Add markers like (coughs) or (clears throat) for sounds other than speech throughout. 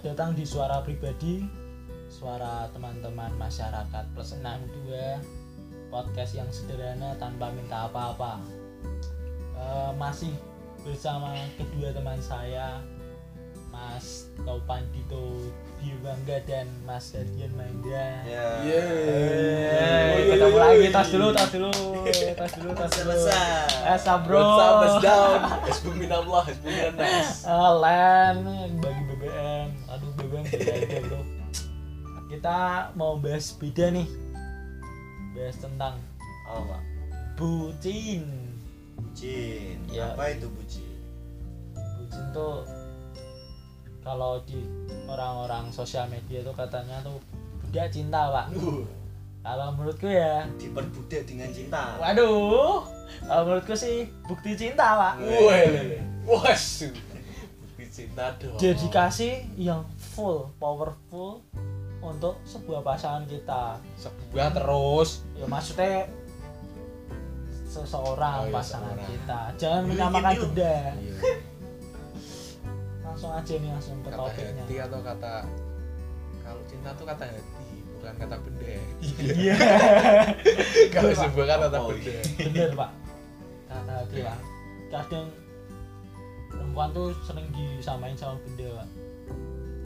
Selamat datang di Suara Pribadi Suara teman-teman masyarakat plus 62 Podcast yang sederhana tanpa minta apa-apa Eh, Masih bersama kedua teman saya Mas Topan Dito Diwangga dan Mas Dardian Mahendra Ya. Eh, ketemu lagi tas dulu tas dulu tas dulu tas dulu Selesai. Esa bro What's up, down? (laughs) Hasbun Allah, hasbun nas. Ah, Len bagi bro kita mau bahas beda nih bahas tentang Apa? bucin Bucin. Ya. Apa itu bucin? bucin tuh kalau di orang-orang sosial media tuh katanya tuh budak cinta pak Uh, kalau menurutku ya Diperbudak dengan cinta. waduh kalau menurutku sih bukti cinta pak wasu. Bukti cinta dong. dedikasi yang full powerful untuk sebuah pasangan kita. Sebuah terus. ya maksudnya seseorang Oh, iya, pasangan seseorang. kita. Jangan Yuk, menyamakan benda. Iya. (laughs) langsung aja nih langsung ke Kata topiknya. Hati atau kata kalau cinta tuh kata hati, bukan kata benda. iya. (laughs) Kalau sebuah kata Oh, benda. bener pak. Kata hati pak. Kadang perempuan tuh sering disamain sama benda pak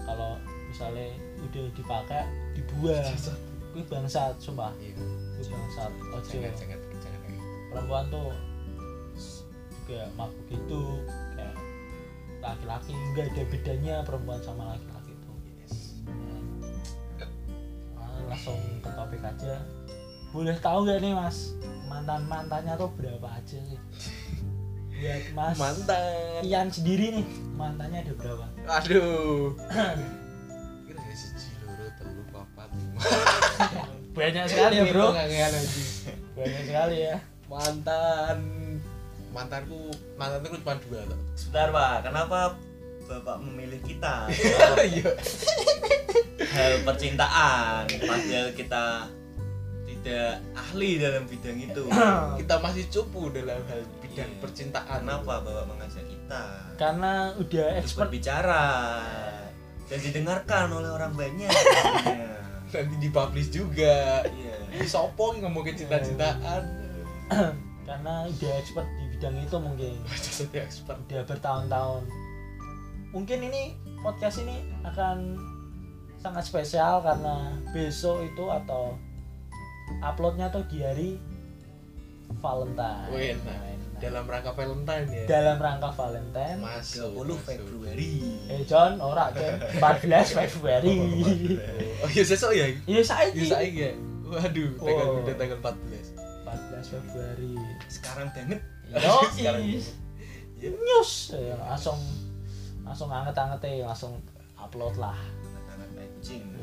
kalau misalnya udah dipakai dibuang. Itu bangsat sumpah. Iya. itu bangsat. Ojo. jangan. perempuan tuh juga makhluk itu kayak laki-laki nggak ada bedanya perempuan sama laki-laki itu. Ah, langsung ke topik aja. Boleh tahu nggak nih mas? Mantan mantannya tuh berapa aja sih buat mas Mantan. Ian sendiri nih mantannya ada berapa Aduh. (coughs) Kira ya siji loro telu papat lima. (coughs) banyak sekali ya bro banyak sekali ya Mantan. Mantanku, mantanku cuma dua tuh. Sebentar, Pak. Kenapa Bapak memilih kita? (laughs) Iya. Hal percintaan. Padahal kita tidak ahli dalam bidang itu. Kita masih cupu dalam hal bidang Iya. percintaan. Kenapa Bapak mengajak kita? karena udah expert berbicara dan didengarkan oleh orang banyak. (laughs) Iya. Nanti dipublish juga. Iya. Di sopo ngomongin cinta-cintaan. karena udah expert di bidang itu mungkin (laughs) Jadi expert. udah bertahun-tahun mungkin ini podcast ini akan sangat spesial karena besok itu atau uploadnya tuh di hari Valentine Wih. Dalam rangka Valentine ya. dalam rangka Valentine Masuk. 30 masuk. Februari. eh John ora John 14 (laughs) Februari Oh iya sesok ya. iya saya Iya saiki ya. Waduh, tanggal Oh. udah tanggal 14. 14 Februari Sekarang banget. yo (laughs) Sekarang i news Eh, langsung langsung anget-anget langsung upload lah.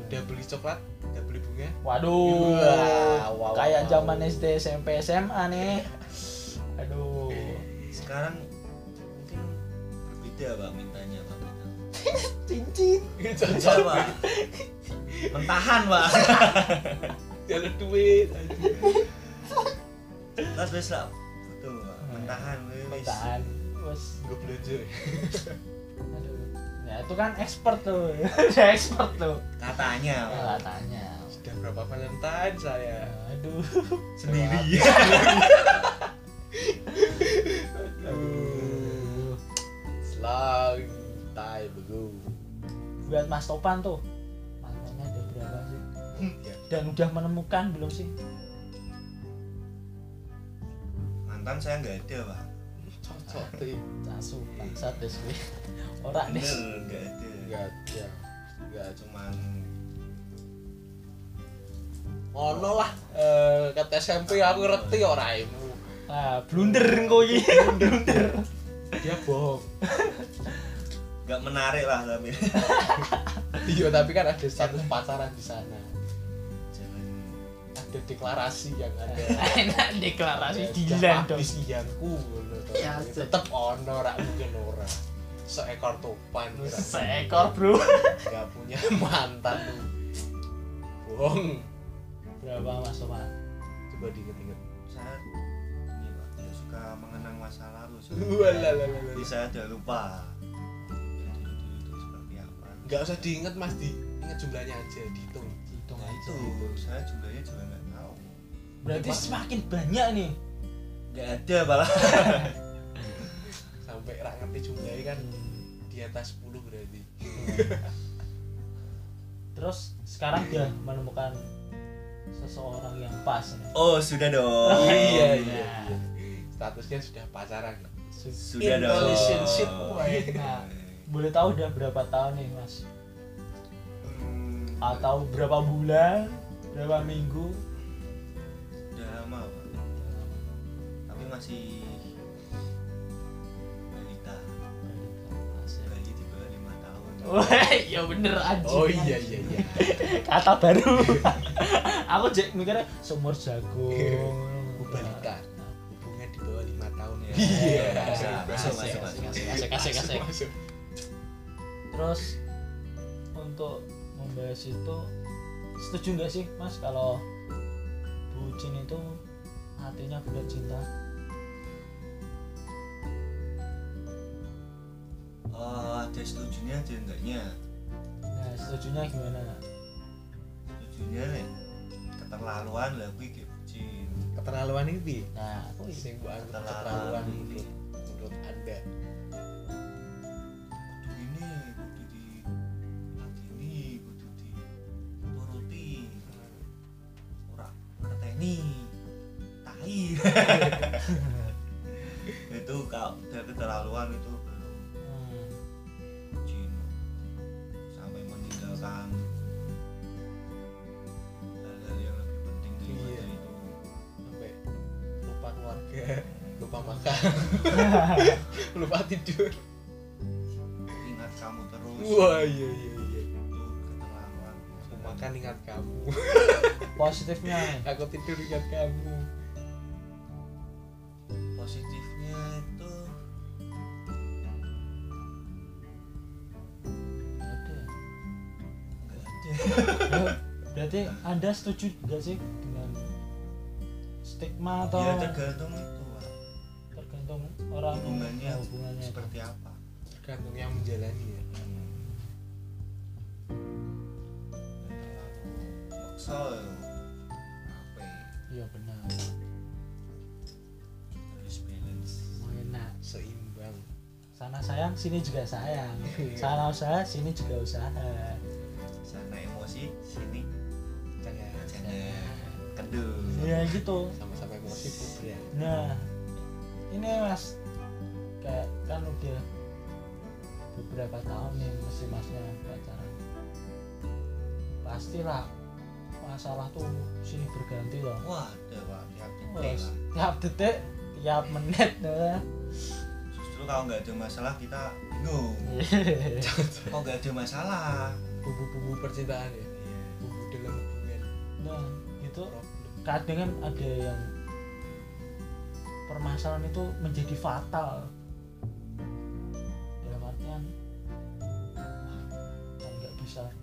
Udah beli coklat, udah beli bunga. Waduh, Wah, wow, kayak wow. zaman SD, SMP, SMA nih. Aduh, Sekarang mungkin berbeda Pak mintanya Pak. (laughs) cincin. Beda Pak. Mentahan Pak. (laughs) Jalan duit. Terus wis lah. Betul Pak. Mentahan wis. Bertahan. Terus, Gue belanja. aduh. Ya itu kan expert tuh, udah (laughs) expert tuh. Katanya Pak. Ya, tanya. Sudah berapa Valentine saya? Aduh, Sendiri. Aduh. Long time ago. Buat Mas Topan tuh, mantannya ada berapa sih? Ya. Dan udah menemukan belum sih? Mantan saya nggak ada Pak. Cocok tuh. Casu, bangsat deh sih. Ora nih. Bener nggak ada. Enggak, ya. Enggak Cuman ono lah eh kata SMP aku ngerti ora imu. Ah, blunder engko iki. Blunder. Dia bohong. nggak menarik lah tapi. Iya, tapi kan ada status pacaran di sana. Jangan Ada deklarasi yang ada. Enak deklarasi dilan dong. habis iyanku. Ya, tetep ono ora mungkin ora. Seekor topan. Seekor, Bro. Gak punya mantan. Bohong. Berapa Mas Topan? Coba diinget-inget. tidak suka mengenang masa lalu. (laughs) Jadi saya udah lupa. Jadi dulu itu seperti apa. nggak usah diinget mas diinget jumlahnya aja dihitung hitung Nah aja itu saya jumlahnya juga nggak tahu. berarti Mas- semakin banyak nih Nggak ada malah. (laughs) sampai ngerti jumlahnya kan di atas 10 berarti (laughs) terus sekarang dia menemukan seseorang yang pas nih Oh sudah dong. Oh, iya iya. iya statusnya sudah pacaran Sudah In relationship, woy. Nah, boleh tahu udah berapa tahun nih mas Hmm, atau berapa bulan berapa minggu udah lama Pak. Tapi masih balita. Bayi di bawah lima tahun. Wah, ya bener aja. oh iya iya iya Kata baru. (laughs) Aku jek mikirnya sumur jagung. Oh, balita Iya. Masuk, masuk. Terus untuk membahas itu setuju nggak sih mas kalau bucin itu artinya budak cinta? Oh, ada setujunya ada enggaknya. Nah, setujunya gimana? Setujunya nih keterlaluan lah kayak bucin. Keterlaluan ini Bi? Nah, aku ini sing mbok anggap Keterlaluan. keterlaluan menurut menurut anda Kudu ini kudu di ladini, kudu dituruti. Ora ngerteni. Tai. (laughs) itu kalau keterlaluan itu (laughs) lupa tidur. Ingat kamu terus. Wah iya iya iya. Itu keterlaluan aku makan ingat kamu. (laughs) Positifnya. Aku tidur ingat kamu. Positifnya itu Ada. enggak ada berarti anda setuju nggak sih dengan stigma atau ya tergantung itu orang hubungannya oh, hubungannya. seperti apa? Tergantung yang menjalani ya. Terlalu maksa ya. apa ya, iya benar. Harus balance. Mau enak seimbang. Sana sayang sini juga sayang. (laughs) Sana usaha sini juga usaha. Sana emosi sini jangan jangan kedul ya gitu. Sama-sama emosi ya nah ini mas kan udah beberapa tahun nih mesti masnya pacaran. Pastilah masalah tuh sini berganti loh. Wah ada pak tiap Pak. tiap detik tiap menit nah. justru kalau nggak ada masalah kita bingung. (laughs) Kok nggak ada masalah. Bumbu-bumbu percintaan ya. Iya. bumbu dalam hubungan. Nah problem. Kadang kan ada yang permasalahan itu menjadi fatal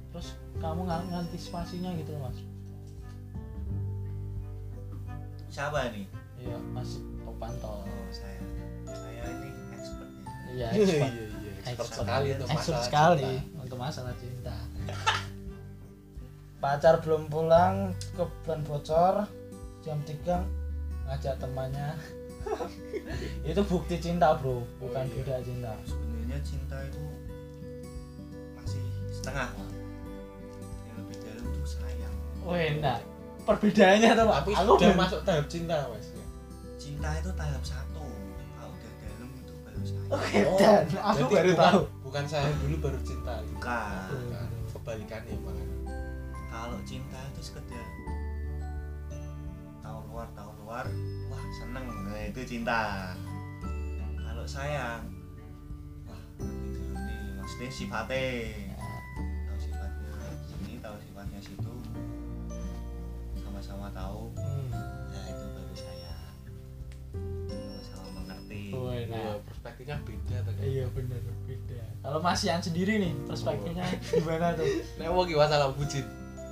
terus kamu nggak ngantisipasinya gitu loh mas? Siapa nih iya mas Topanto. Oh saya. Saya ini expert ya. Iya (laughs) iya expert. iya iya expert Expert. sekali untuk expert masalah sekali cinta. untuk masalah cinta. (laughs) Pacar belum pulang ke bulan bocor jam 3 ngajak temannya. (laughs) Itu bukti cinta bro bukan Oh, iya. budak cinta. Sebenarnya cinta itu masih setengah enak. Perbedaannya tuh Pak. tapi aku belum. masuk tahap cinta mas. Cinta itu tahap satu. Kalau udah dalam itu baru sayang Oke, dan aku berarti baru bukan, tahu. bukan sayang dulu baru cinta. Gitu. bukan. Bukan. kebalikannya malah kalau cinta itu sekedar tahu luar tahu luar wah seneng. Nah itu cinta. Kalau sayang wah nanti dulu nih maksudnya sifatnya. Tahu sifatnya sini tahu sifatnya situ sama-sama tahu. Hmm. nah itu baru sayang sama-sama mengerti Oh, enak. perspektifnya beda ternyata iya bener beda. Kalau Mas Yan sendiri nih perspektifnya gimana tuh? (laughs) Nek wong masalah bucin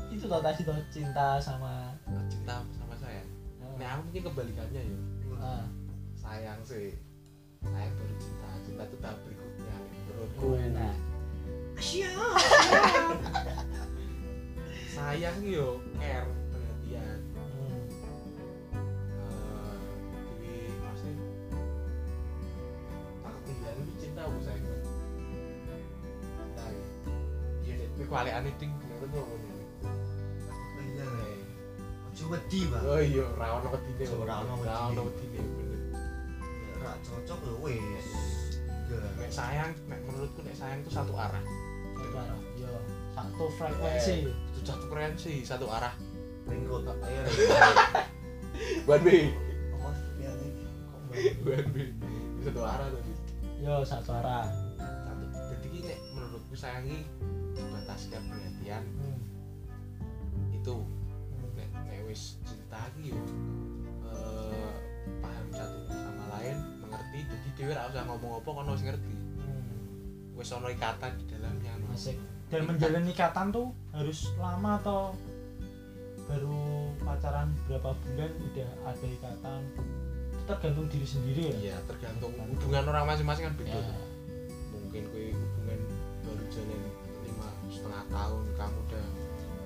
itu tuh tadi tuh cinta sama cinta sama saya. Nek aku mungkin kebalikannya ya. Ah, sayang sih sayang baru cinta cinta itu tahap berikutnya menurutku. Oh, enak. (laughs) Asyik. ki yo care kualiane ting bener to ngono bener ojo wedi bang oh iya ra ono wedine. Ora ono ra ono wedine. wedine bener. Ra cocok lho wes enggak nek sayang nek menurutku nek sayang itu satu arah. Satu arah. Yo, satu frekuensi. itu satu frekuensi satu arah. Ringkot ayo one way one way satu arah tadi. Yo, satu arah. satu. Jadi nek menurutku sayangi dibataskan perhatian Hmm. itu nek nek wis cinta ki yo eh, paham satu sama lain mengerti jadi dhewe ra usah ngomong apa kono wis ngerti Hmm. wis ono ikatan di dalamnya no. Asik. Dan menjalin ikatan tuh harus lama atau baru pacaran berapa bulan udah ada ikatan itu tergantung diri sendiri ya. iya tergantung hubungan orang masing-masing kan beda Ya. mungkin kue hubungan baru jalan setengah tahun kamu udah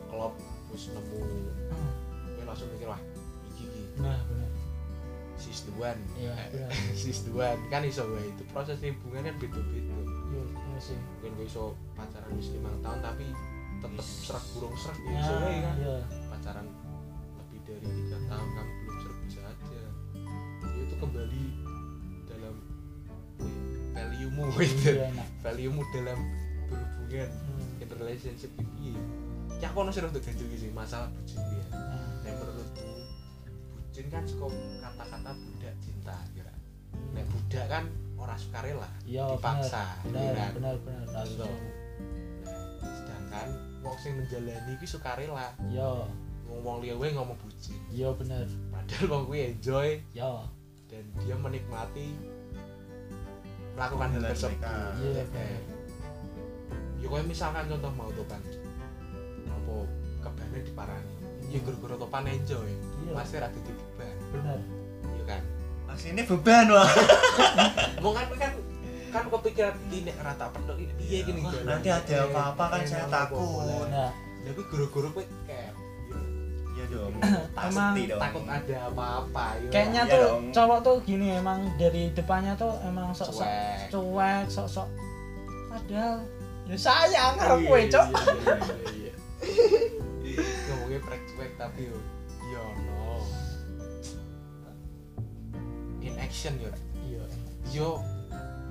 klop terus nemu Hmm. kue langsung mikir wah iki iki Nah, benar. sis one Iya, benar. (laughs) sis one kan iso wae itu proses hubungan kan beda-beda Yo, iya sih. mungkin gue iso pacaran wis lima tahun tapi tetep Is- serak burung serak ya Ya, iso wae kan iya. pacaran lebih dari tiga tahun kamu belum serak bisa aja ya itu kembali dalam value mu gitu Iya, enak. value mu dalam berhubungan Hmm. Relationship iki ya aku ono sih untuk ganjil sih masalah bucin ya Nah, Nek menurutku bucin kan cukup kata-kata budak cinta kira nek budak kan orang sukarela Iya, dipaksa benar, ya kan? benar, benar, benar. Gitu. Nah, sedangkan wong sing menjalani iki sukarela wong liya wae ngomong bucin yo benar. padahal wong kuwi enjoy Yo, dan dia menikmati melakukan hal tersebut. Iya, benar. Ya kayak misalkan contoh mau topan. Apa kebane diparani? Ya gara-gara topan enjoy Iya. pasti ra dadi beban. Benar. ya kan? Aslinya beban wah mau (laughs) kan kan kan kepikiran ini rata pedok ini Iya, gini nanti ada Eh, apa-apa kan saya takut. Nah, tapi guru-guru kowe kayak ya, iya dong. Emang dong. takut ada apa-apa ya. kayaknya Iya tuh dong. cowok tuh gini emang dari depannya tuh emang sok-sok cuek. cuek, sok-sok. Padahal ya sayang Iya, karo kowe, Cok. iya, iya, iya, iya. ngomongnya prek cuek tapi yo yo no. In action yo. Iya, yo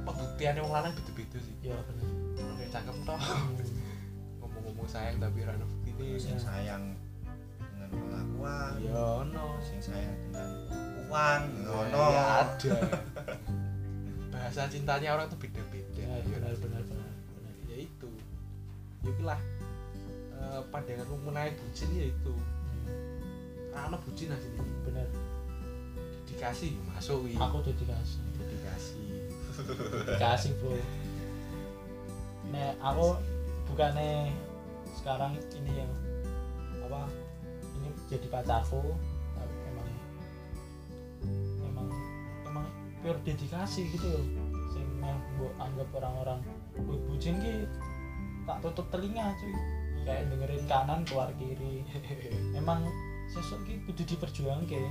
pembuktiannya wong lanang beda-beda sih. Iya benar. Orang cakep toh. Ngomong-ngomong sayang tapi rano bukti sing sayang dengan pengakuan yo no. Sing sayang dengan uang ngono ya ada. (laughs) Bahasa cintanya orang tuh beda-beda ya lah eh, pandanganmu mengenai bucin ya itu Hmm, karena bucin aja nih benar. dikasih masuk wi Aku udah dikasih. dikasih (laughs) Dikasih, Bro. Nek aku bukannya sekarang ini yang apa ini jadi pacarku tapi emang emang emang pure dedikasi gitu loh sing mbok anggap orang-orang "Wih, bucin ki tak tutup telinga cuy. Kayak dengerin kanan keluar kiri. (laughs) Emang sesuk ki kudu diperjuangke.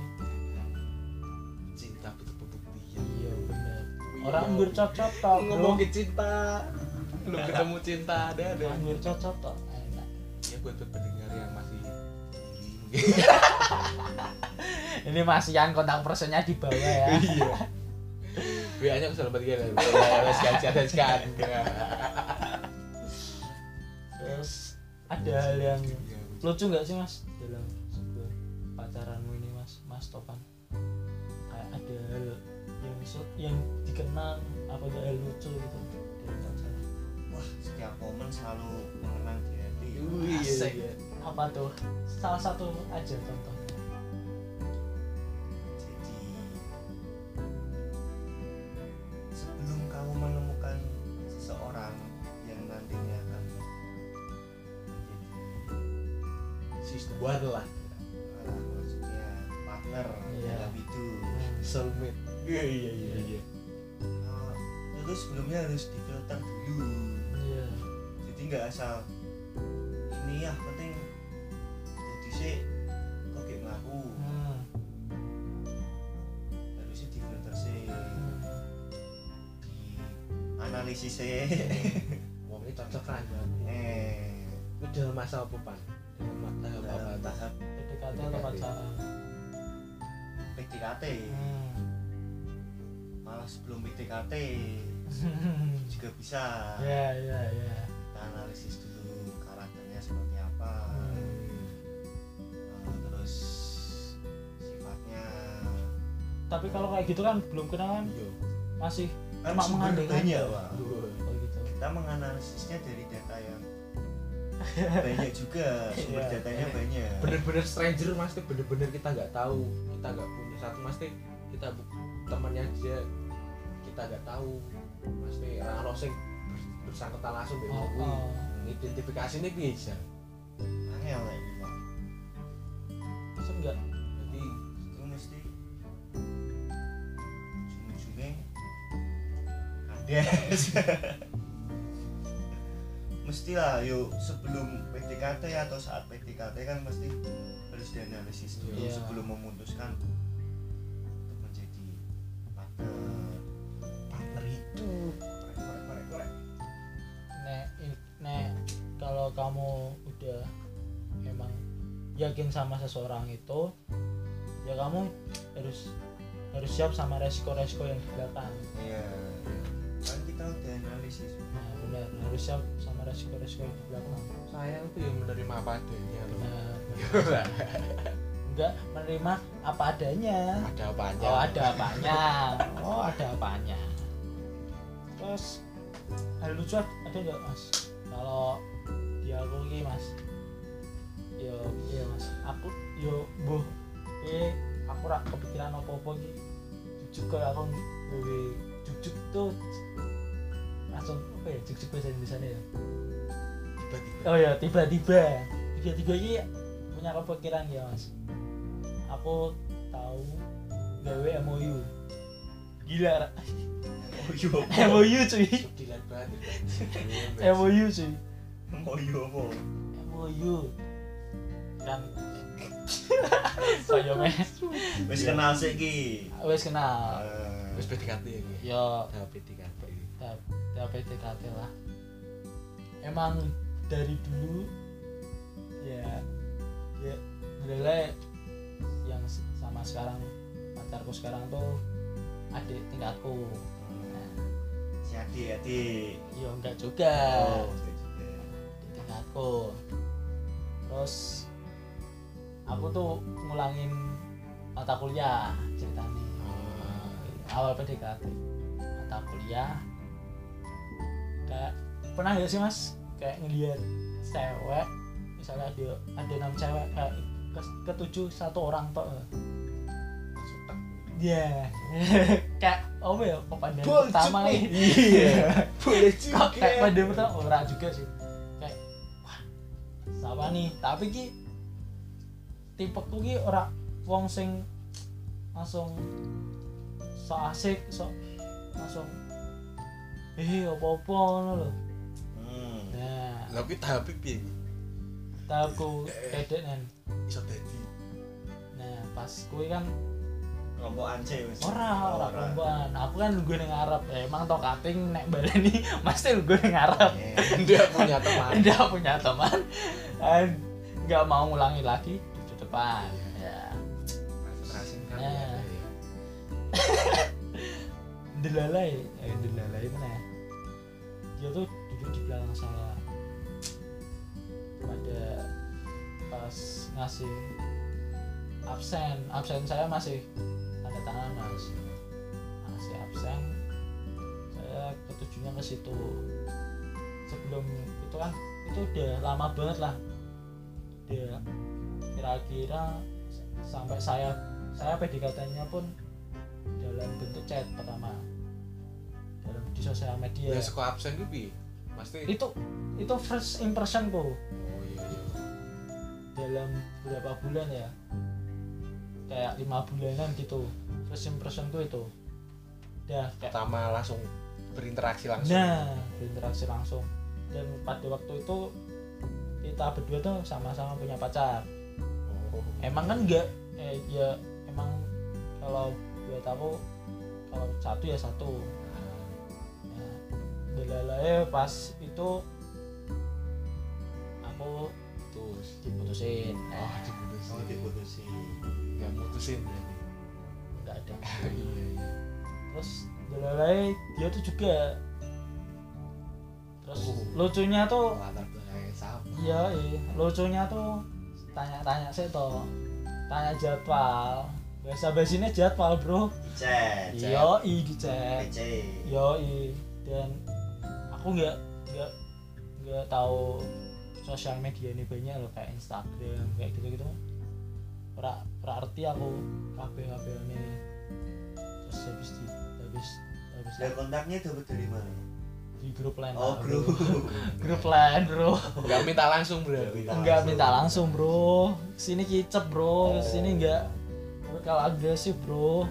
Cinta butuh pembuktian iya bener. Iya. orang anggur cocok tok bro. ngomongin cinta. Belum ketemu cinta ada ada. Anggur cocok tok. Enak ya buat pendengar yang masih (laughs) ini masih yang kontak personnya di bawah ya. Iya. (laughs) WA nya kesel banget sekali ada hal yang lucu nggak sih mas dalam sebuah pacaranmu ini mas? Mas Topan kayak ada hal yang yang dikenang apa ada hal lucu gitu dalam pacaran wah setiap momen selalu mengenang di hati iya, Asik. iya. apa tuh? Salah satu aja contohnya buat lah, ah, maksudnya partner yeah. dalam itu hmm. soulmate. Iya iya iya, iya. iya, iya. Oh, terus sebelumnya harus difilter dulu. Iya. Yeah. jadi nggak asal ini ya penting. Jadi sih kok kayak ngaku hmm. harusnya difilter sih. Hmm. Di analisis sih. Wong ini cocok kan eh. Udah masa apa pak PDKT atau pacaran PDKT hmm. malah sebelum PDKT (laughs) juga bisa. Ya ya ya. Kita analisis dulu karakternya seperti apa. Hmm. Eh, terus sifatnya. Tapi kalau kayak gitu kan belum kenal kan? Iya. Masih kan Cuma mengandaikan ya. Pak. gitu. Kita menganalisisnya dari banyak juga sumber Iya. datanya banyak. Bener-bener stranger mas tuh bener-bener kita nggak tahu kita nggak punya. Satu mas tuh kita temannya dia kita nggak tahu. Mas tuh orang rosing bersangkutan langsung Oh, oh, oh. identifikasi ini bisa angel kayak gitu Pak. Masa enggak jadi itu mesti ujung-ujungnya (laughs) mesti lah yuk sebelum PDKT atau saat PDKT kan mesti harus dianalisis dulu Iya. sebelum memutuskan untuk menjadi partner. Partner hidup korek korek korek korek. Nek in- nek kalau kamu udah emang yakin sama seseorang itu ya kamu harus harus siap sama resiko-resiko yang di belakang. Iya. Kan kita udah analisis. Nah benar harus siap sama resiko-resiko yang di belakang. Sayang tuh yang menerima apa adanya loh nah, (laughs) enggak menerima apa adanya. Ada apanya? Oh ada apanya? Oh ada apanya? Terus hal lucu ada nggak mas? Kalau di aku ini mas. Yo iya mas. Aku yo boh eh aku rak kepikiran apa apa gitu kayak aku gawe jujuk tuh langsung apa ya jujuk bahasa Indonesia ya? Tiba-tiba. Oh ya tiba-tiba. Tiba-tiba ini punya kepikiran ya mas. Aku tahu gawe MOU gila oh iya MOU cuy. Banget MOU cuy. Iya apa? MOU kan kayak (laughs) mes wis kenal sih ki wes kenal. Eh, terus PDKT ya yo. Tahap PDKT tahap PDKT lah. Emang dari dulu ya ya mulai yang sama sekarang pacarku sekarang tuh adik tingkatku. Nah, si adik adik. Yo enggak juga. Oh adik tingkatku. Terus aku tuh ngulangin mata kuliah ceritanya. Awal PDKT mata kuliah pernah gak sih mas kayak ngeliat cewek misalnya ada ada enam cewek kayak ke, ketujuh satu orang tok langsung tak Iya. (laughs) kayak apa ya Boleh pertama nih. Iya. (laughs) boleh juga kayak pemandangan pertama ora juga sih. Kayak wah. Siapa nih? Tapi ki tipeku ki ora wong sing langsung so asik, so langsung eh apa-apa ngono lho. Lah kuwi tahap piye? Ki? tahu kedek kan. Iso dadi Nah, pas kuwi kan kelompokan sih wis ora ora kelompokan aku kan gue ning ngarep ya, emang tau kating nek baleni (laughs) mesti gue ning ngarep Eh, (laughs) dia (laughs) punya teman. anda punya teman dan nggak mau ngulangi lagi di depan ya Konsentrasi kan. Nah. ya, ya. delalai eh delalai mana ya dia tuh duduk di belakang saya pada pas ngasih absen absen saya masih tanda tangan mas masih absen. Saya ketujuhnya ke situ. Sebelum itu kan itu udah lama banget lah. Dia kira-kira sampai saya saya PDKT-nya pun dalam bentuk chat pertama. Dalam di sosial media. Ya sekolah absen piye? Pasti itu itu first impression iya. Dalam beberapa bulan ya? Kayak lima bulanan gitu. First impression ku itu. Udah kayak Pertama langsung berinteraksi langsung. nah berinteraksi langsung. Dan pada waktu itu kita berdua tuh sama-sama punya pacar. Oh. emang kan enggak eh, ya emang kalau buat aku kalau satu ya satu. Ya, pas itu aku terus diputusin. Oh diputusin. Oh diputusin. Nggak mutusin berarti nggak ada. (laughs) Iya iya terus delalai dia tuh juga. Terus Oh. lucunya tuh latar belakangnya sama. Iya iya. Lucunya tuh tanya-tanya sih toh. Tanya jadwal. Bahasa basinya jadwal bro. Cek. Iya i dicek yo i dan aku nggak nggak nggak tahu sosial media ini banyak loh kayak Instagram kayak gitu gitu ora ora arti aku kabeh kabeh ini terus habis di habis habis dan kontaknya dapat dari mana? Di grup lain oh grup. (laughs) Grup lain bro. Nggak minta langsung enggak langsung. minta langsung bro. Sini kicep bro. Oh. sini enggak kalau agresif bro.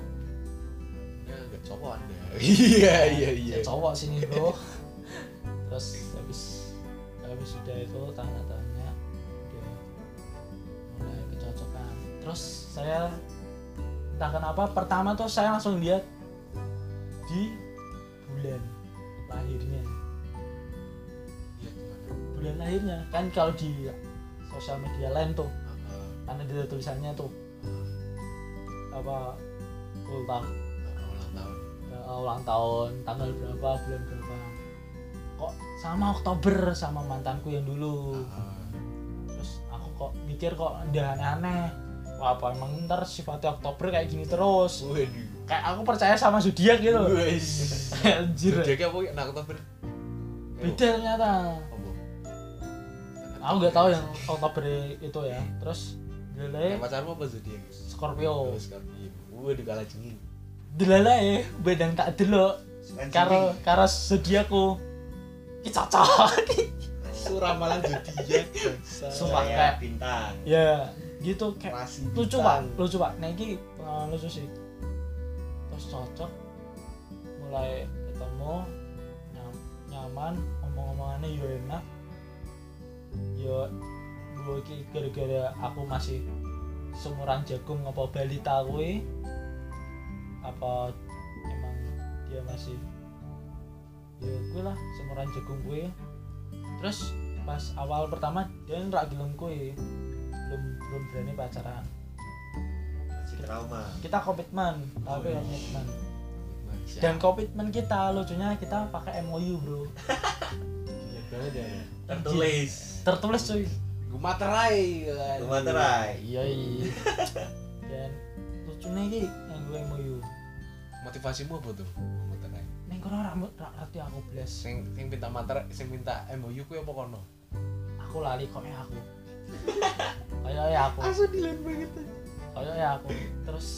Ya nggak cowok anda. (laughs) Iya iya iya. Ya, cowok sini bro. (laughs) Terus habis habis sudah itu tanya-tanya udah mulai kecocokan. Terus saya entah kenapa pertama tuh saya langsung lihat di bulan lahirnya. Iya bulan lahirnya. Kan kalau di sosial media lain tuh kan ada tulisannya tuh. Apa ulang ah, tahun. Ulang tahun tanggal berapa bulan berapa sama Oktober sama mantanku yang dulu. Ah, terus aku kok mikir kok udah aneh-aneh. Wah apa emang ntar sifatnya Oktober kayak gini terus? Waduh. Kayak aku percaya sama zodiak gitu (laughs) anjir. Jadi apa ya? Nak Oktober? beda ternyata. Apa? aku nggak tahu yang Oktober itu ya. Terus Yang delay pacarmu apa zodiak? Scorpio. Oh, Scorpio. Waduh kalah jengin. delay bedang tak delok. Karo karo zodiakku Ki cocok Suramalan zodiak. Sumpah, kayak- bintang. Ya gitu kayak Masih lucu pak. Lucu pak. Nah ini pengalaman lucu sih. Terus cocok. Mulai ketemu nyam- nyaman omong-omongannya yo enak. Yo gue iki gara-gara aku masih semuran jagung apa balita kuwi. Apa emang dia masih ya gue lah semuran jagung gue terus pas awal pertama dia nggak gelem kuwi belum belum berani pacaran. Masih trauma. kita komitmen tapi Oh, iya. komitmen. Dan dan komitmen kita lucunya kita pakai MOU bro. Gila banget ya. tertulis. Tertulis cuy. Gue materai kan. Rumah terai iya iya. Dan lucunya ini yang gue MOU Motivasimu apa tuh? Kono rambut rati aku belas Sing sing minta materai, sing minta MOU ku apa kono? aku lali kok ya aku (laughs) kayak ya aku dilan banget. kayak ya aku terus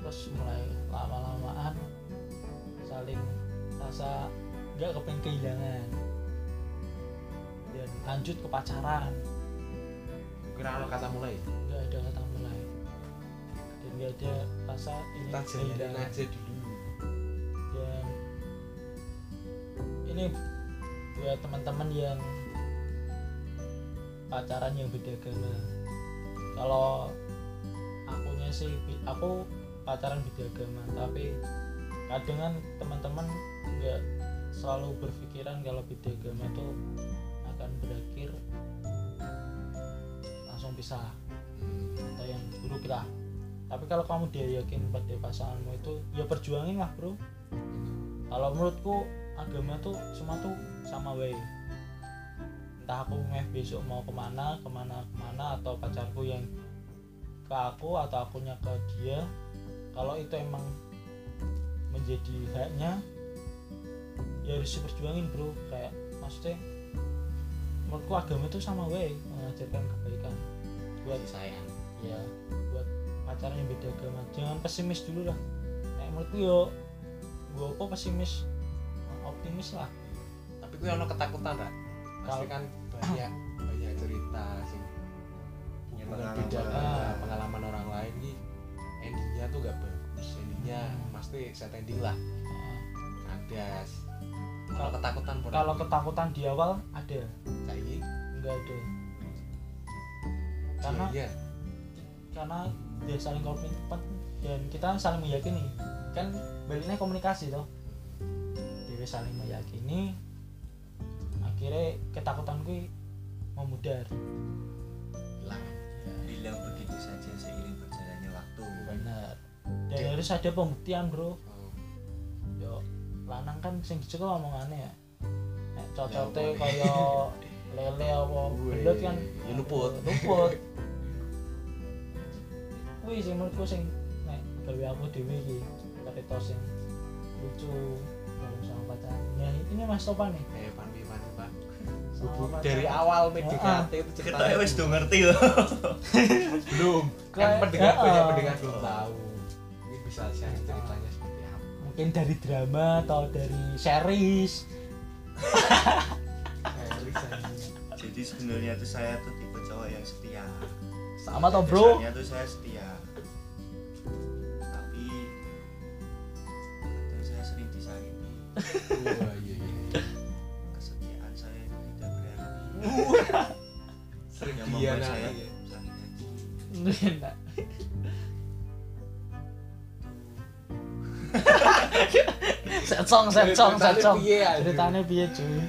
terus mulai lama-lamaan saling rasa nggak kepengen kehilangan dan lanjut ke pacaran Kira ono kata mulai. nggak ada kata mulai dan nggak ada rasa ini Kita jalanin aja dulu. Ini buat teman-teman yang pacaran yang beda agama kalau akunya sih aku pacaran beda agama tapi kadang kan teman-teman nggak selalu berpikiran kalau beda agama itu akan berakhir langsung Hmm. atau yang buruk lah tapi kalau kamu dia yakin pada pasanganmu itu ya perjuangin lah bro kalau menurutku agama tuh semua tuh sama wae. Entah aku meh besok mau ke mana ke mana ke mana atau pacarku yang ke aku atau akunya ke dia. Kalau itu emang menjadi haknya ya harus diperjuangin bro. Kayak maksudnya menurutku agama itu sama wae mengajarkan kebaikan buat sayang. ya buat pacaran yang beda agama. Jangan pesimis dulu lah. Kayak menurutku yo gua apa pesimis optimis lah. Tapi gue ono ketakutan ra. Pasti kan banyak banyak cerita sing Ya, hubungan pengalaman. beda Ah. pengalaman orang lain nih endingnya tuh gak bagus endingnya Hmm. pasti set ending lah. Nah, kandas kalau ketakutan kalau ketakutan di awal ada. Saiki? Enggak ada. Karena iya. karena dia saling komitmen dan kita saling meyakini. Kan baliknya komunikasi toh dia wis saling meyakini akhirnya ketakutan gue memudar. Hilang ya. hilang begitu saja seiring berjalannya waktu. Bener. Dan harus ada pembuktian bro. Oh. yo lanang kan sing dicekel omongannya ya. Nek cocote Ya, kaya lele apa belut kan ya luput. luput. (laughs) Wih sing menurutku sing nek gawe aku dhewe iki cerita sing lucu ngomong sama pacar nah ini mas Topan nih. Eh pandi pandi pak dari awal PDKT itu kita ceritanya wis do ngerti loh. (laughs) Belum. Kan pendengar ya, banyak pendengar belum tahu. Ini bisa share ceritanya seperti apa. Mungkin dari drama atau dari series. (laughs) Jadi sebenarnya tuh saya tuh tipe cowok yang setia. Sama toh bro? tuh saya setia wah iya iya kesetiaan saya tidak berarti sering yang membuat saya ya. sakit hati enak set song set song set Ceritanya song. piye, anjing? ceritanya piye cuy?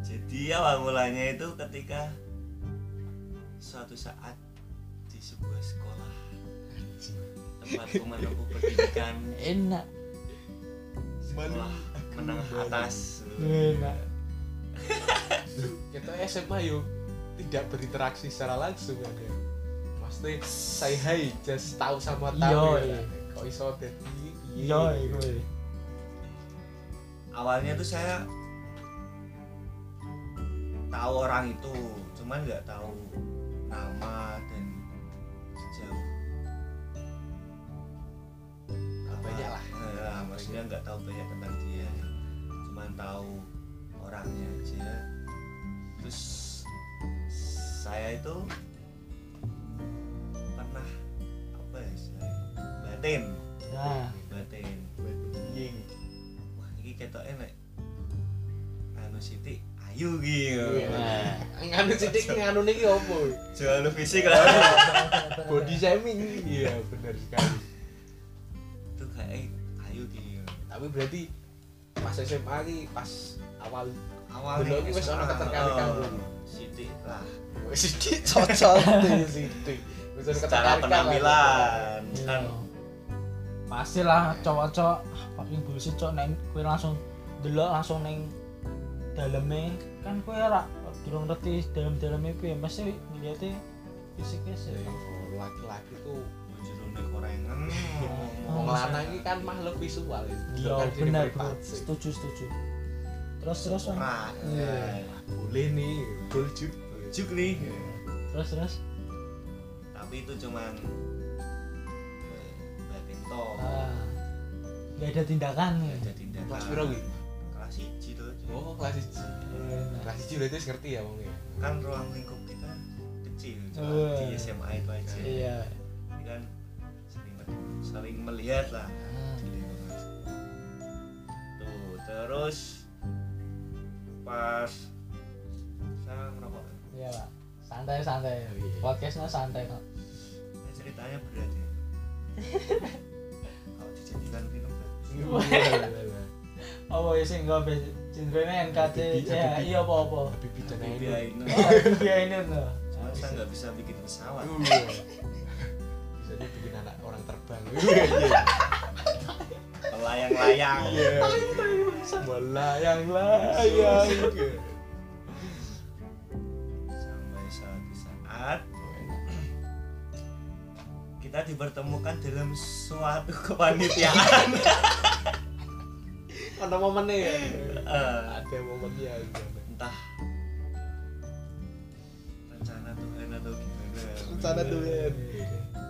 Jadi awal mulanya itu ketika suatu saat di sebuah sekolah tempatku menempuh pendidikan enak. Sekolah menengah atas. Enak kita SMA yuk tidak berinteraksi secara langsung kan ya maksudnya say hi just tahu sama tahu ya kok iso dadi yo gue awalnya tuh saya tahu orang itu cuman nggak tahu nama dan sejauh apa Banyak lah. Eh, maksudnya nggak tahu banyak tentang cuman tahu orangnya aja. Terus saya itu pernah apa ya istilahnya, batin. Nah. Batin. Ying. wah ini ketok enak anu siti ayu gitu Nah. nganu sidik nganu niki opo? Jual fisik lah. (laughs) Body shaming. Iya benar sekali. (laughs) Itu kayak ayu gitu tapi berarti pas SMA ki pas awal awalnya Dulu iki wis ana ketertarikan oh, dulu. siti lah sidik cocok (laughs) sidik. Wis secara ketertarikan lah. penampilan. Iya. kan. Pasti lah cowok-cowok ah, fucking bullshit cowok neng kue langsung delok langsung neng dalamnya kan kue ora durung ngerti dalam-dalamnya piye mesti ngeliatnya fisiknya sih laki-laki tuh jerone korengan wong lanang iki kan makhluk visual ya. iya Kan benar setuju setuju. Terus terus Bang. Nah, Iya. boleh nih gol juk juk nih. Terus terus? Tapi itu cuman eh, batin toh ah nggak ada tindakan. Nggak ada tindakan. Kelas ki kelas siji tuh. Oh kelas 1 kelas 1 berarti wis ngerti ya wong ya? Kan ruang lingkup kita kecil cuma Wah. di SMA itu aja. Iya. Kan saling, saling melihat lah. Lingkungan. tuh terus pas saya ngerokok. Iya pak. Santai santai iya. podcastnya santai kok ini ceritanya berat ya. Kalau dijadikan film kan apa ya sih nggak be cindrene NKT Habibie. apa apa? Habibie dan Habibie Ainun. Ini. Cuma saya nggak bisa bikin pesawat terbang (laughs) iya melayang-layang. Iya. Melayang layang sampai suatu saat kita dipertemukan dalam suatu kepanitiaan. Ada momennya ya? Eh, ada momennya entah rencana Tuhan atau gimana. Rencana tuh ya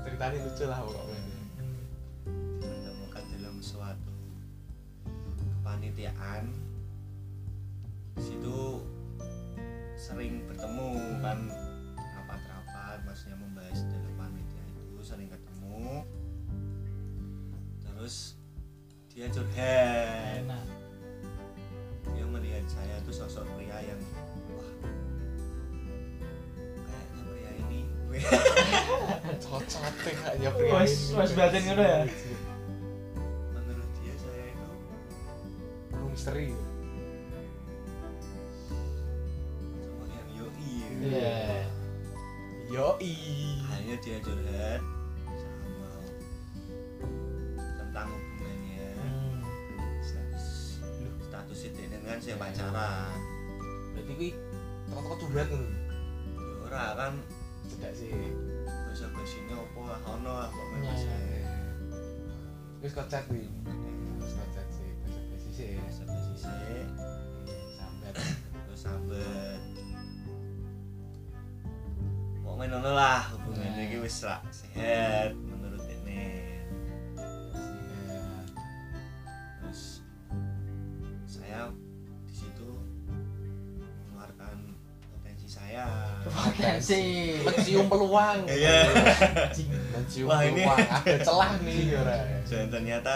ceritanya lucu lah pokoknya kepanitiaan Di situ sering bertemu kan rapat-rapat maksudnya membahas dalam panitia itu sering ketemu. Terus dia curhat. Enak. Dia melihat saya tuh sosok pria yang wah kayaknya pria ini. (laughs) Cocok kayaknya pria Wes- ini. wes batin ngono ya? Potensi. mencium peluang. Iya. mencium Wah, ini- peluang. Ada celah nih (laughs) ora dan ternyata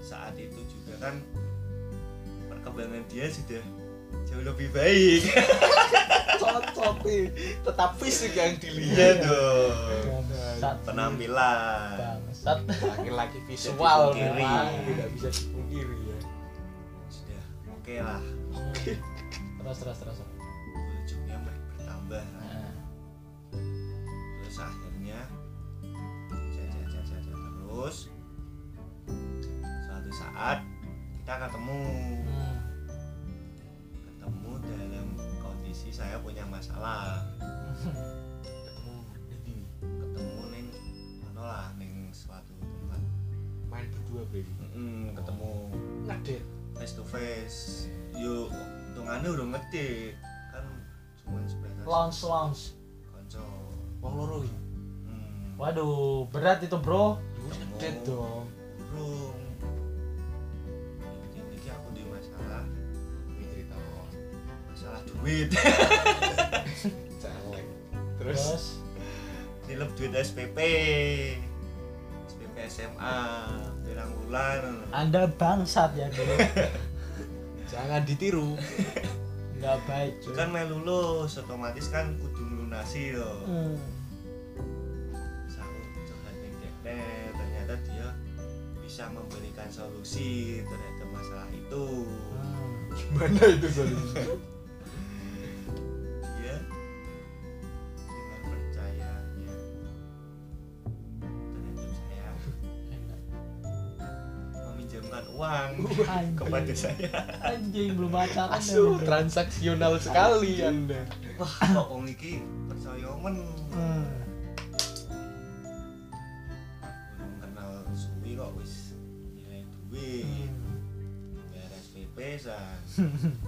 saat itu juga kan perkembangan dia sudah jauh lebih baik. (laughs) Cocok nih tetap fisik yang iya dilihat dong Bangsat. penampilan. Bangsat. laki-laki visual memang tidak bisa dipungkiri ya. Sudah oke lah. Hmm. Terus terus terus. Terus suatu saat kita ketemu. Hmm. ketemu dalam kondisi saya punya masalah. Ketemu di ketemu neng mana lah neng suatu tempat. Main berdua berarti? Mm-mm, ketemu. Ngadet face to face. Yuk hitungannya udah ngedit. Kan cuma sebatas Launch launch. konco. Wong loro iki? Hmm, Waduh, berat itu bro. Wis ngadet dong. Burung ini aku di masalah ini cerita masalah duit. (laughs) Celeng terus? Terus. nilep duit SPP SPP SMA pirang bulan. Anda bangsat ya dulu. (laughs) jangan ditiru. Nggak baik. cuy. kan melu lulus otomatis kan kudu lunasi loh Hmm. Terus aku curhat bisa memberikan solusi terhadap masalah itu Hmm. gimana itu solusinya (laughs) dia dengan percayanya terhadap saya meminjamkan uang (laughs) Anjing. kepada saya Anjing belum pacaran. asu ya, bro. transaksional sekali anda wah kok iki percaya men Hmm. フフフ。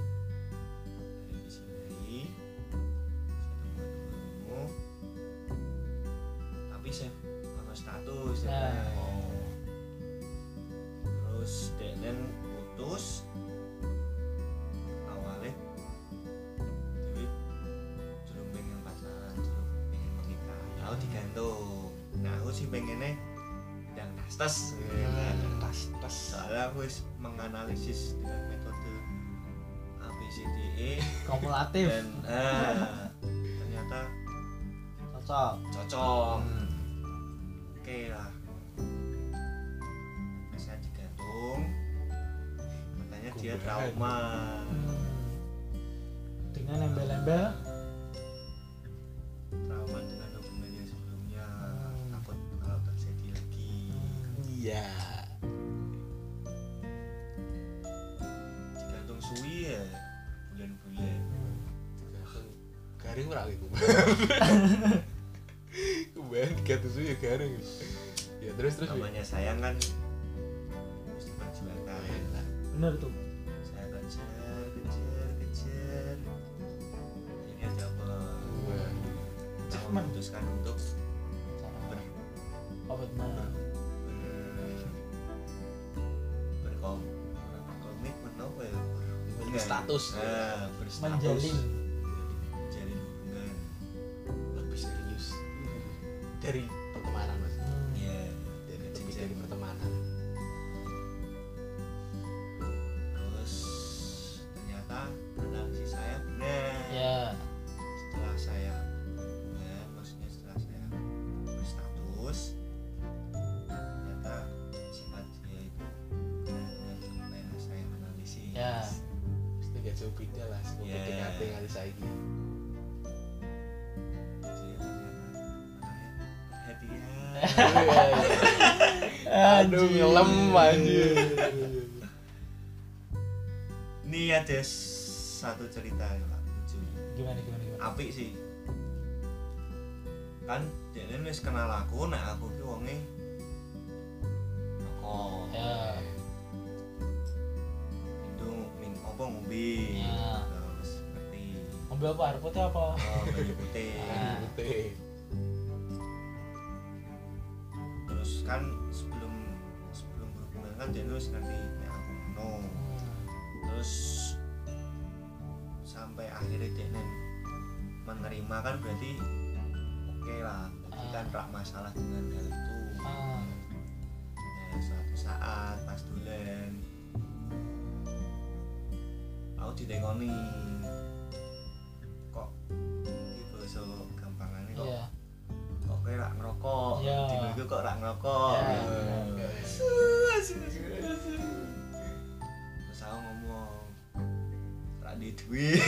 Suwi ya bulan-bulan Hmm. garing ora aku Kuban kata suyu garing. Ya terus terus namanya sayang kan harus diperjuangkan Bener tuh. Berstatus. nah, berstatus menjalin apik sih. Kan dia wis kenal aku nek aku ki wonge rokok ya. Itu min apa ngombe? Ya. terus ngerti. Mobil apa? Air putih apa? Oh banyu putih. (laughs) Putih. Terus kan sebelum sebelum berhubungan kan dia wis ngerti nek aku ngono. Hmm. terus sampai akhirnya dia menerima kan berarti oke lah berarti kan rak masalah dengan hal itu. Ah. ya, suatu saat pas dulen aku ditengoni. Kok iki basa gampangane kok iya. kok kowe rak ngerokok? Iya. dino iku kok rak ngerokok? Ya. terus aku ngomong rak di duit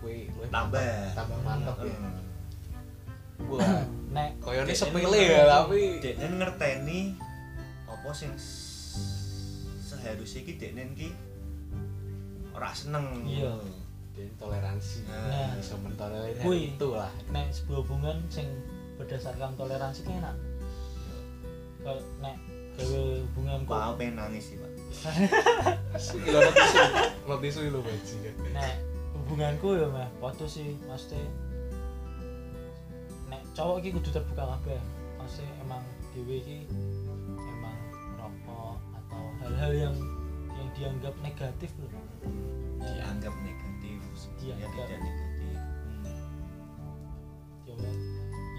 kowe luwih tambah. tambah mantep ya. Wah (coughs) nek koyone Dekne sepele ya tapi dekne ngerteni apa sing seharusnya ki dekne ki ora seneng. Iya. dia toleransi. Nah. bisa mentolerir Kui. itu lah. nek sebuah hubungan sing berdasarkan toleransi ki enak. Kalau nek gawe hubunganku Pak aku pengen nangis sih pak. Gila (laughs) nanti tisu nanti tisu lo bajingan nek hubunganku ya mah waktu sih pasti nek cowok iki kudu terbuka kabeh. Pasti emang dhewe iki emang merokok atau hal-hal yang yang dianggap negatif loh ya, dianggap negatif sebenarnya Dianggap. tidak negatif. Ya,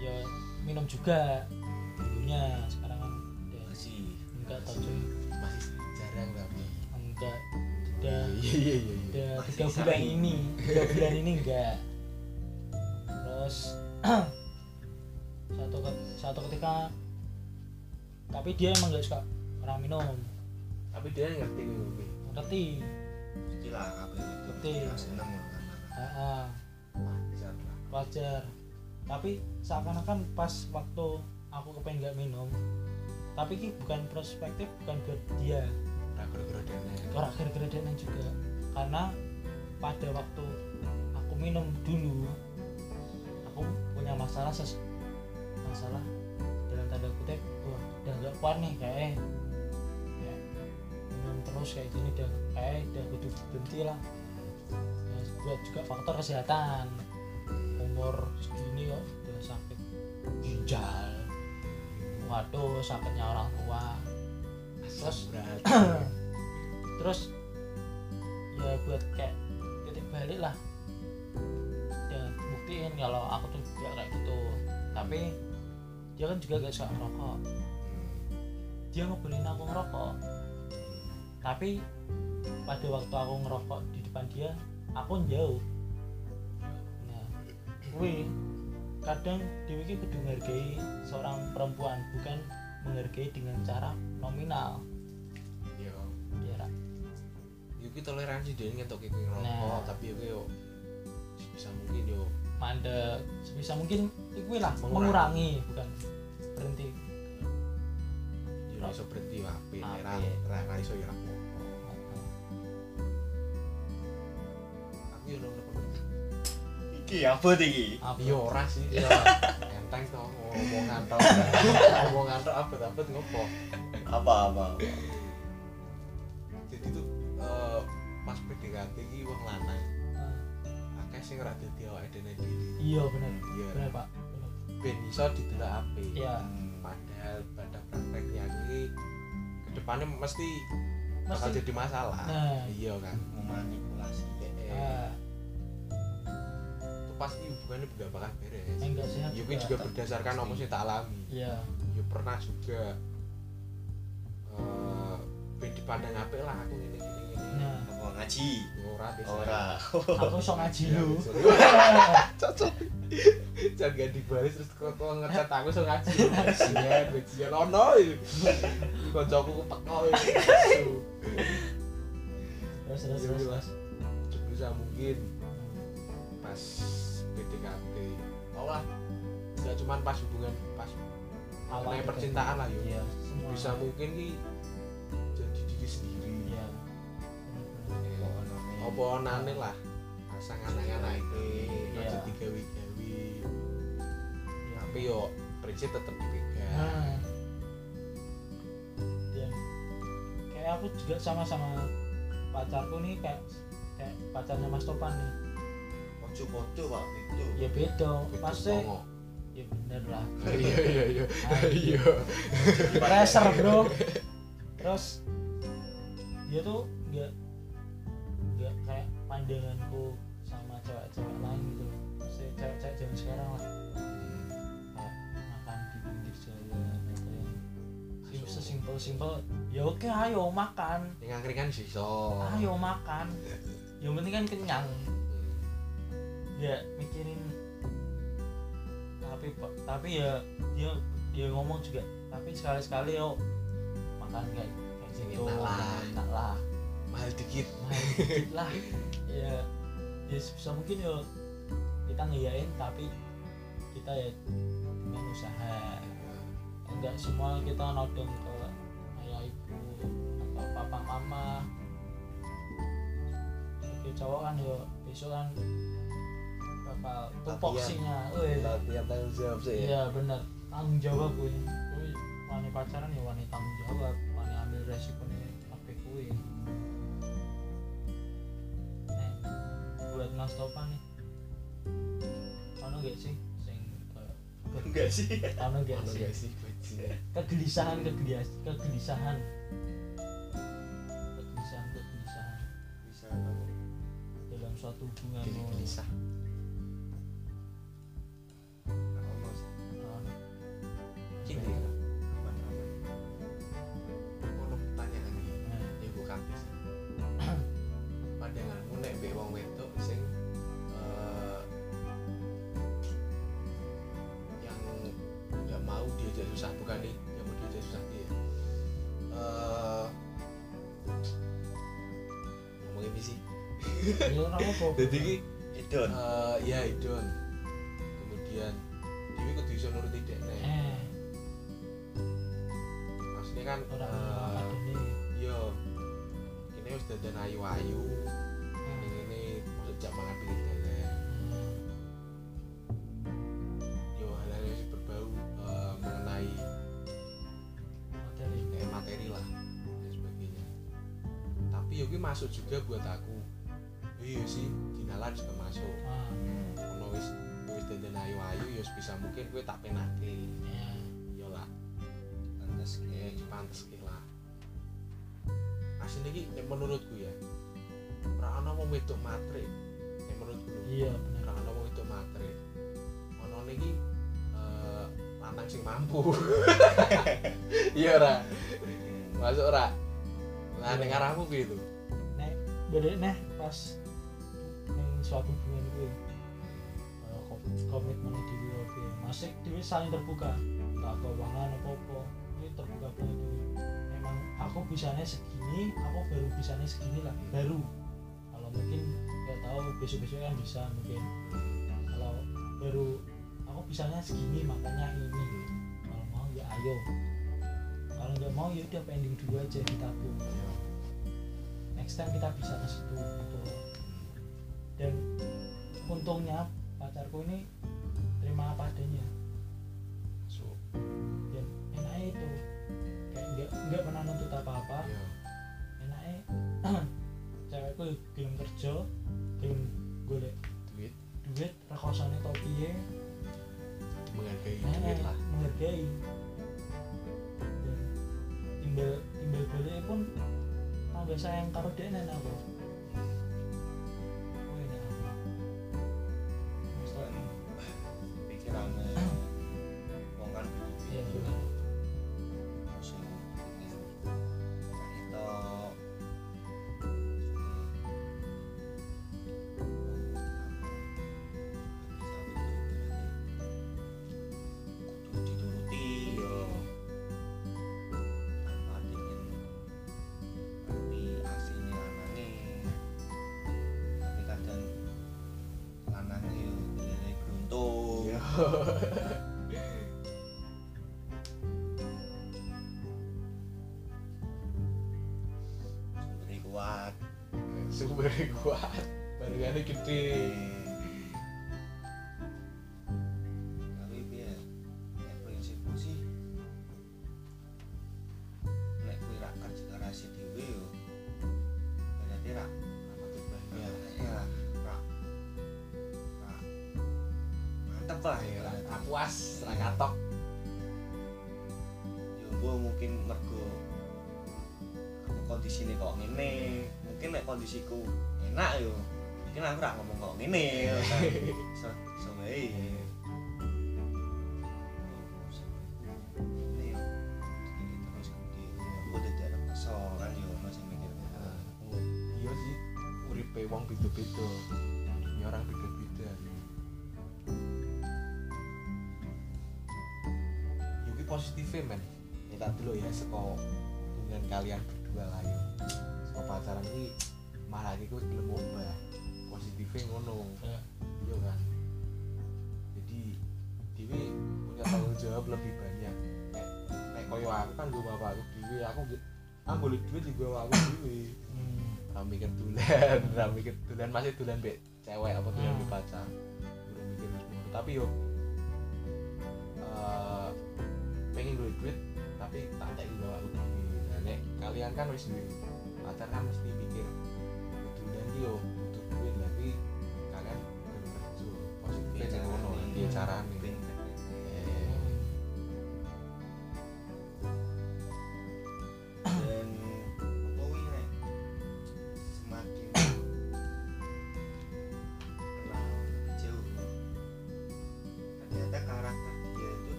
ya minum juga dulunya sekarang kan masih. enggak tau cuy masih jarang tapi enggak udah. Iya iya iya iya udah Masih tiga bulan ini. Tiga bulan ini enggak. Terus (clears throat) satu ke- satu ketika tapi dia emang gak suka orang minum. Tapi dia ngerti gue ngerti. Pastilah kabeh itu? Ngerti. nggak seneng lah kan? Ah, ah, wajar wajar. Tapi seakan-akan pas waktu aku kepengen gak minum tapi ini bukan perspektif bukan buat dia ora dene orang gara-gara dia juga. Karena pada waktu aku minum dulu aku punya masalah ses masalah dalam tanda kutip wah udah gak kuat nih kayak kayak minum terus kayak gini udah kayak udah kudu berhenti lah. Ya, buat juga faktor kesehatan. Umur segini kok udah sakit ginjal waduh sakitnya orang tua terus berat (clears throat) terus ya buat kayak titik balik lah. Dan buktiin kalau aku tuh juga kayak gitu. Tapi dia kan juga gak suka ngerokok. Dia ngebolehin aku ngerokok. Tapi pada waktu aku ngerokok di depan dia aku jauh. Nah kuwi kadang Dewi kudu menghargai seorang perempuan bukan menghargai dengan cara nominal. Yo ya Ra. yo ki toleransi dia ngetok kowe ngerokok Nah. tapi yo yo bisa mungkin yo mandek sebisa mungkin itu lah Mengurangi. mengurangi bukan berhenti. Yo ora iso berhenti yo nek ra ra iso yo apa-apa aku yo nono Ki apa iki? apa? Iya ora sih (laughs) Enteng toh omongan toh omongan toh abet-abet ngopo? Apa apa? apa? jadi tuh eh, pas PDKT iki wong lanang. Ah, akeh sing ora dadi awake dhewe dhewe iya bener. Iya. Bener pak. Ben iso didelok apik. Iya. Padahal pada prakteknya ini ke depannya mesti bakal Mesti- jadi masalah. Nah. iya kan? Memanipulasi. Itu pasti hubungannya gak bakal beres enggak sehat ya gue juga berdasarkan apa sih tak alami. Iya. Ya pernah juga. Eh ben dipandang apik lah aku ini ini ini nah. Apa ngaji? ora Ora. aku sok ngaji lu. (laughs) cocok. Jangan gak dibalas terus kok kok ngecat aku so ngaji. Ngajian ngajian ono kocokku teko itu terus terus Iya, terus. Mas. sebisa mungkin. Pas PDKT oh lah gak cuman pas hubungan pas Awal percintaan lah yuk iya semua. Bisa mungkin ki jadi diri sendiri. Iya. Eh, apa nane lah. Pasang anak-anak ini Iya. aja digawe-gawe. Iya. tapi yo prinsip tetap dipegang. Nah. Dan kayak aku juga sama-sama pacarku nih kayak kayak pacarnya Mas Topan nih Poco-poco Pak itu. ya beda pasti. ya bener lah. (laughs) Iya iya iya. Iya. Pressure bro. Terus dia tuh nggak nggak kayak pandanganku sama cewek-cewek lain gitu. Maksudnya cewek-cewek zaman sekarang lah. Kayak makan di pinggir jalan atau yang sesimpel simpel ya oke ayo makan. Yang angkringan sih so ayo makan. Yang penting kan kenyang ya mikirin tapi tapi ya dia dia ngomong juga tapi sekali sekali yo makan kayak kayak gitu enak lah. mahal dikit. Mahal dikit lah. (laughs) Ya ya sebisa mungkin yo kita ngeyain tapi kita ya dengan usaha. Enggak semua kita nodong ke ayah ibu atau papa mama. Oke cowok kan yo besok kan bakal tupoksinya. Latihan tanggung jawab sih. Iya bener. Tanggung jawab gue gue wani pacaran ya wani tanggung jawab. Wani ambil resiko nih apa gue eh buat mas Topan nih. Ono gak sih sing Enggak sih. ono gak sih? kegelisahan kegelisahan. Kegelisahan kegelisahan. Kegelisahan dalam suatu hubungan Geli gelisah jadi ki Idon. eh, ya idon kemudian Dewi kudu iso nuruti dekne eh. Maksudnya kan ora eh, ada nih yo kini wis dandan ayu-ayu. Ini ini maksud jak mangan dalan yo hal-hal yang berbau eh, mengenai materi. materi lah dan sebagainya. Tapi yo ki masuk juga buat aku iya sih dinalan juga masuk. Ah. Ono wis wis dandan ayu-ayu yo bisa mungkin gue tak penake ya yo lah. Pantes kayak pantes ki lah. Aslinya ki nek menurutku ya ora ana wong wedok matre nek menurutku. Iya bener. Ora ana wong wedok matre ono niki eh lanang sing mampu. (laughs) Iya ora? Masuk ora? Lah ning arahmu gitu nek beda nih pas suatu hubungan gue eh, kom- komitmen di gue masih dia saling terbuka. Tak keuangan apa apa ini terbuka banget dulu memang aku bisanya segini aku baru bisanya segini lah baru. Kalau mungkin nggak tahu besok besok kan bisa mungkin. Kalau baru aku bisanya segini makanya ini. Kalau mau ya ayo. Kalau nggak mau ya udah pending dulu aja ditabung. Next time kita bisa ke situ gitu dan untungnya pa- pacarku ini terima apa adanya. So dan enaknya itu. Kayak nggak nggak pernah nuntut apa apa ya enaknya cewekku belum kerja belum golek duit. duit rekosane tau piye? Menghargai eh, duit lah. menghargai. Dan timbal timbal balik pun tambah sayang karo dia nenek aku kailangan iya sumbernya kuat sumber kuat barengannya gede kondisiku enak yo. Mungkin aku rak ngomong kok ngene (laughs) yo so so yo, ada kesel kan yo iya. Sih uripe wong beda-beda. Dunia orang beda-beda. Yuki positifnya men. Kita dulu ya seko hubungan kalian berdua lah ya seko pacaran ini malah iki wis belum obah positifnya ngono. Ya. iya kan? Jadi Dewi punya tanggung jawab lebih banyak. Nek nek koyo aku kan gue bapak aku Dewi aku aku boleh duit juga aku Dewi. Hmm. mikir dulan (laughs) ra mikir dulan masih dulan mbek cewek apa dulan Hmm. mbek pacar. Belum mikir ngono. Tapi yo eh pengen duit duit tapi tak tak bawa aku dewe nah nek kalian kan wis duwe pacar kan mesti mikir feel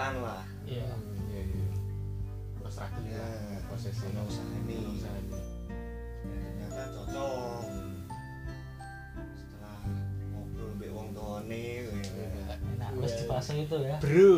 instan lah Iya. iya iya terus struggle Ya, lah prosesnya ono usahane. Ono usahane. dan ternyata cocok setelah ngobrol mbek wong tuane Iya. Enak wis di fase itu ya. bro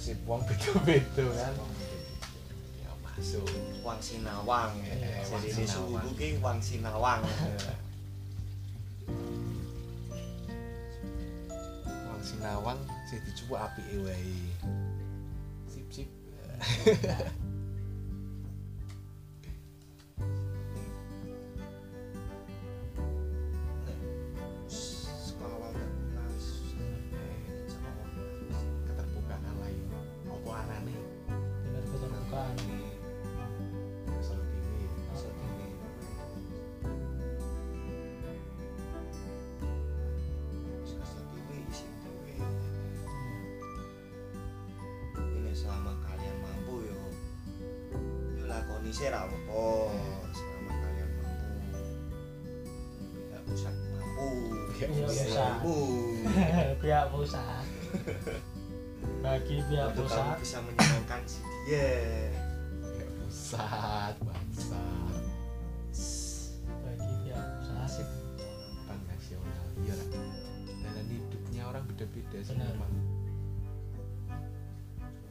nasib wong beda-beda kan ya masuk wang sinawang Eh, Wang jadi di Sinawang. suku ki wang sinawang (laughs) Wong Sinawang sing dicuwuk apike wae. Sip sip. Pusat bagi pihak untuk kamu pusat bisa menyenangkan si dia. Pihak pusat bangsat. Bagi pihak pusat nasib. Orang nasional iya lah. Jalan hidupnya orang beda-beda sih memang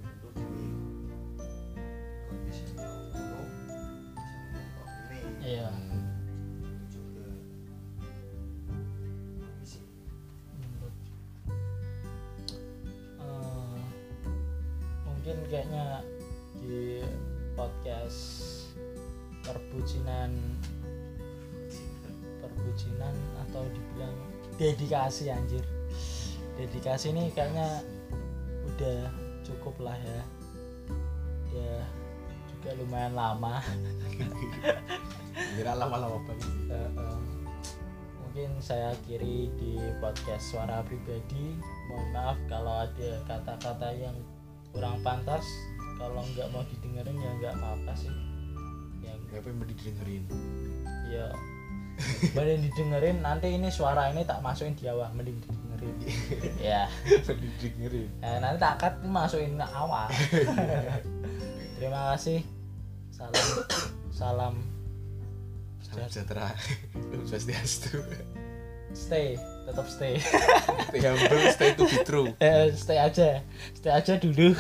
untuk dedikasi anjir. Dedikasi ini kayaknya udah cukup lah ya. Udah juga lumayan lama. Kira lama-lama banget. Eh, eh, mungkin saya akhiri di podcast suara pribadi. Mohon maaf kalau ada kata-kata yang kurang pantas. Kalau nggak mau didengerin ya nggak apa-apa sih. Ya. Apa yang mau didengerin. Ya mending didengerin nanti ini suara ini tak masukin di awal mending didengerin. (laughs) Ya. Didengerin. Eh, nanti tak cut masukin ke awal (laughs) terima kasih. Salam salam salam sejahtera. swastiastu. Stay tetap stay. Stay humble stay to be true. (laughs) Eh, stay aja. Stay aja dulu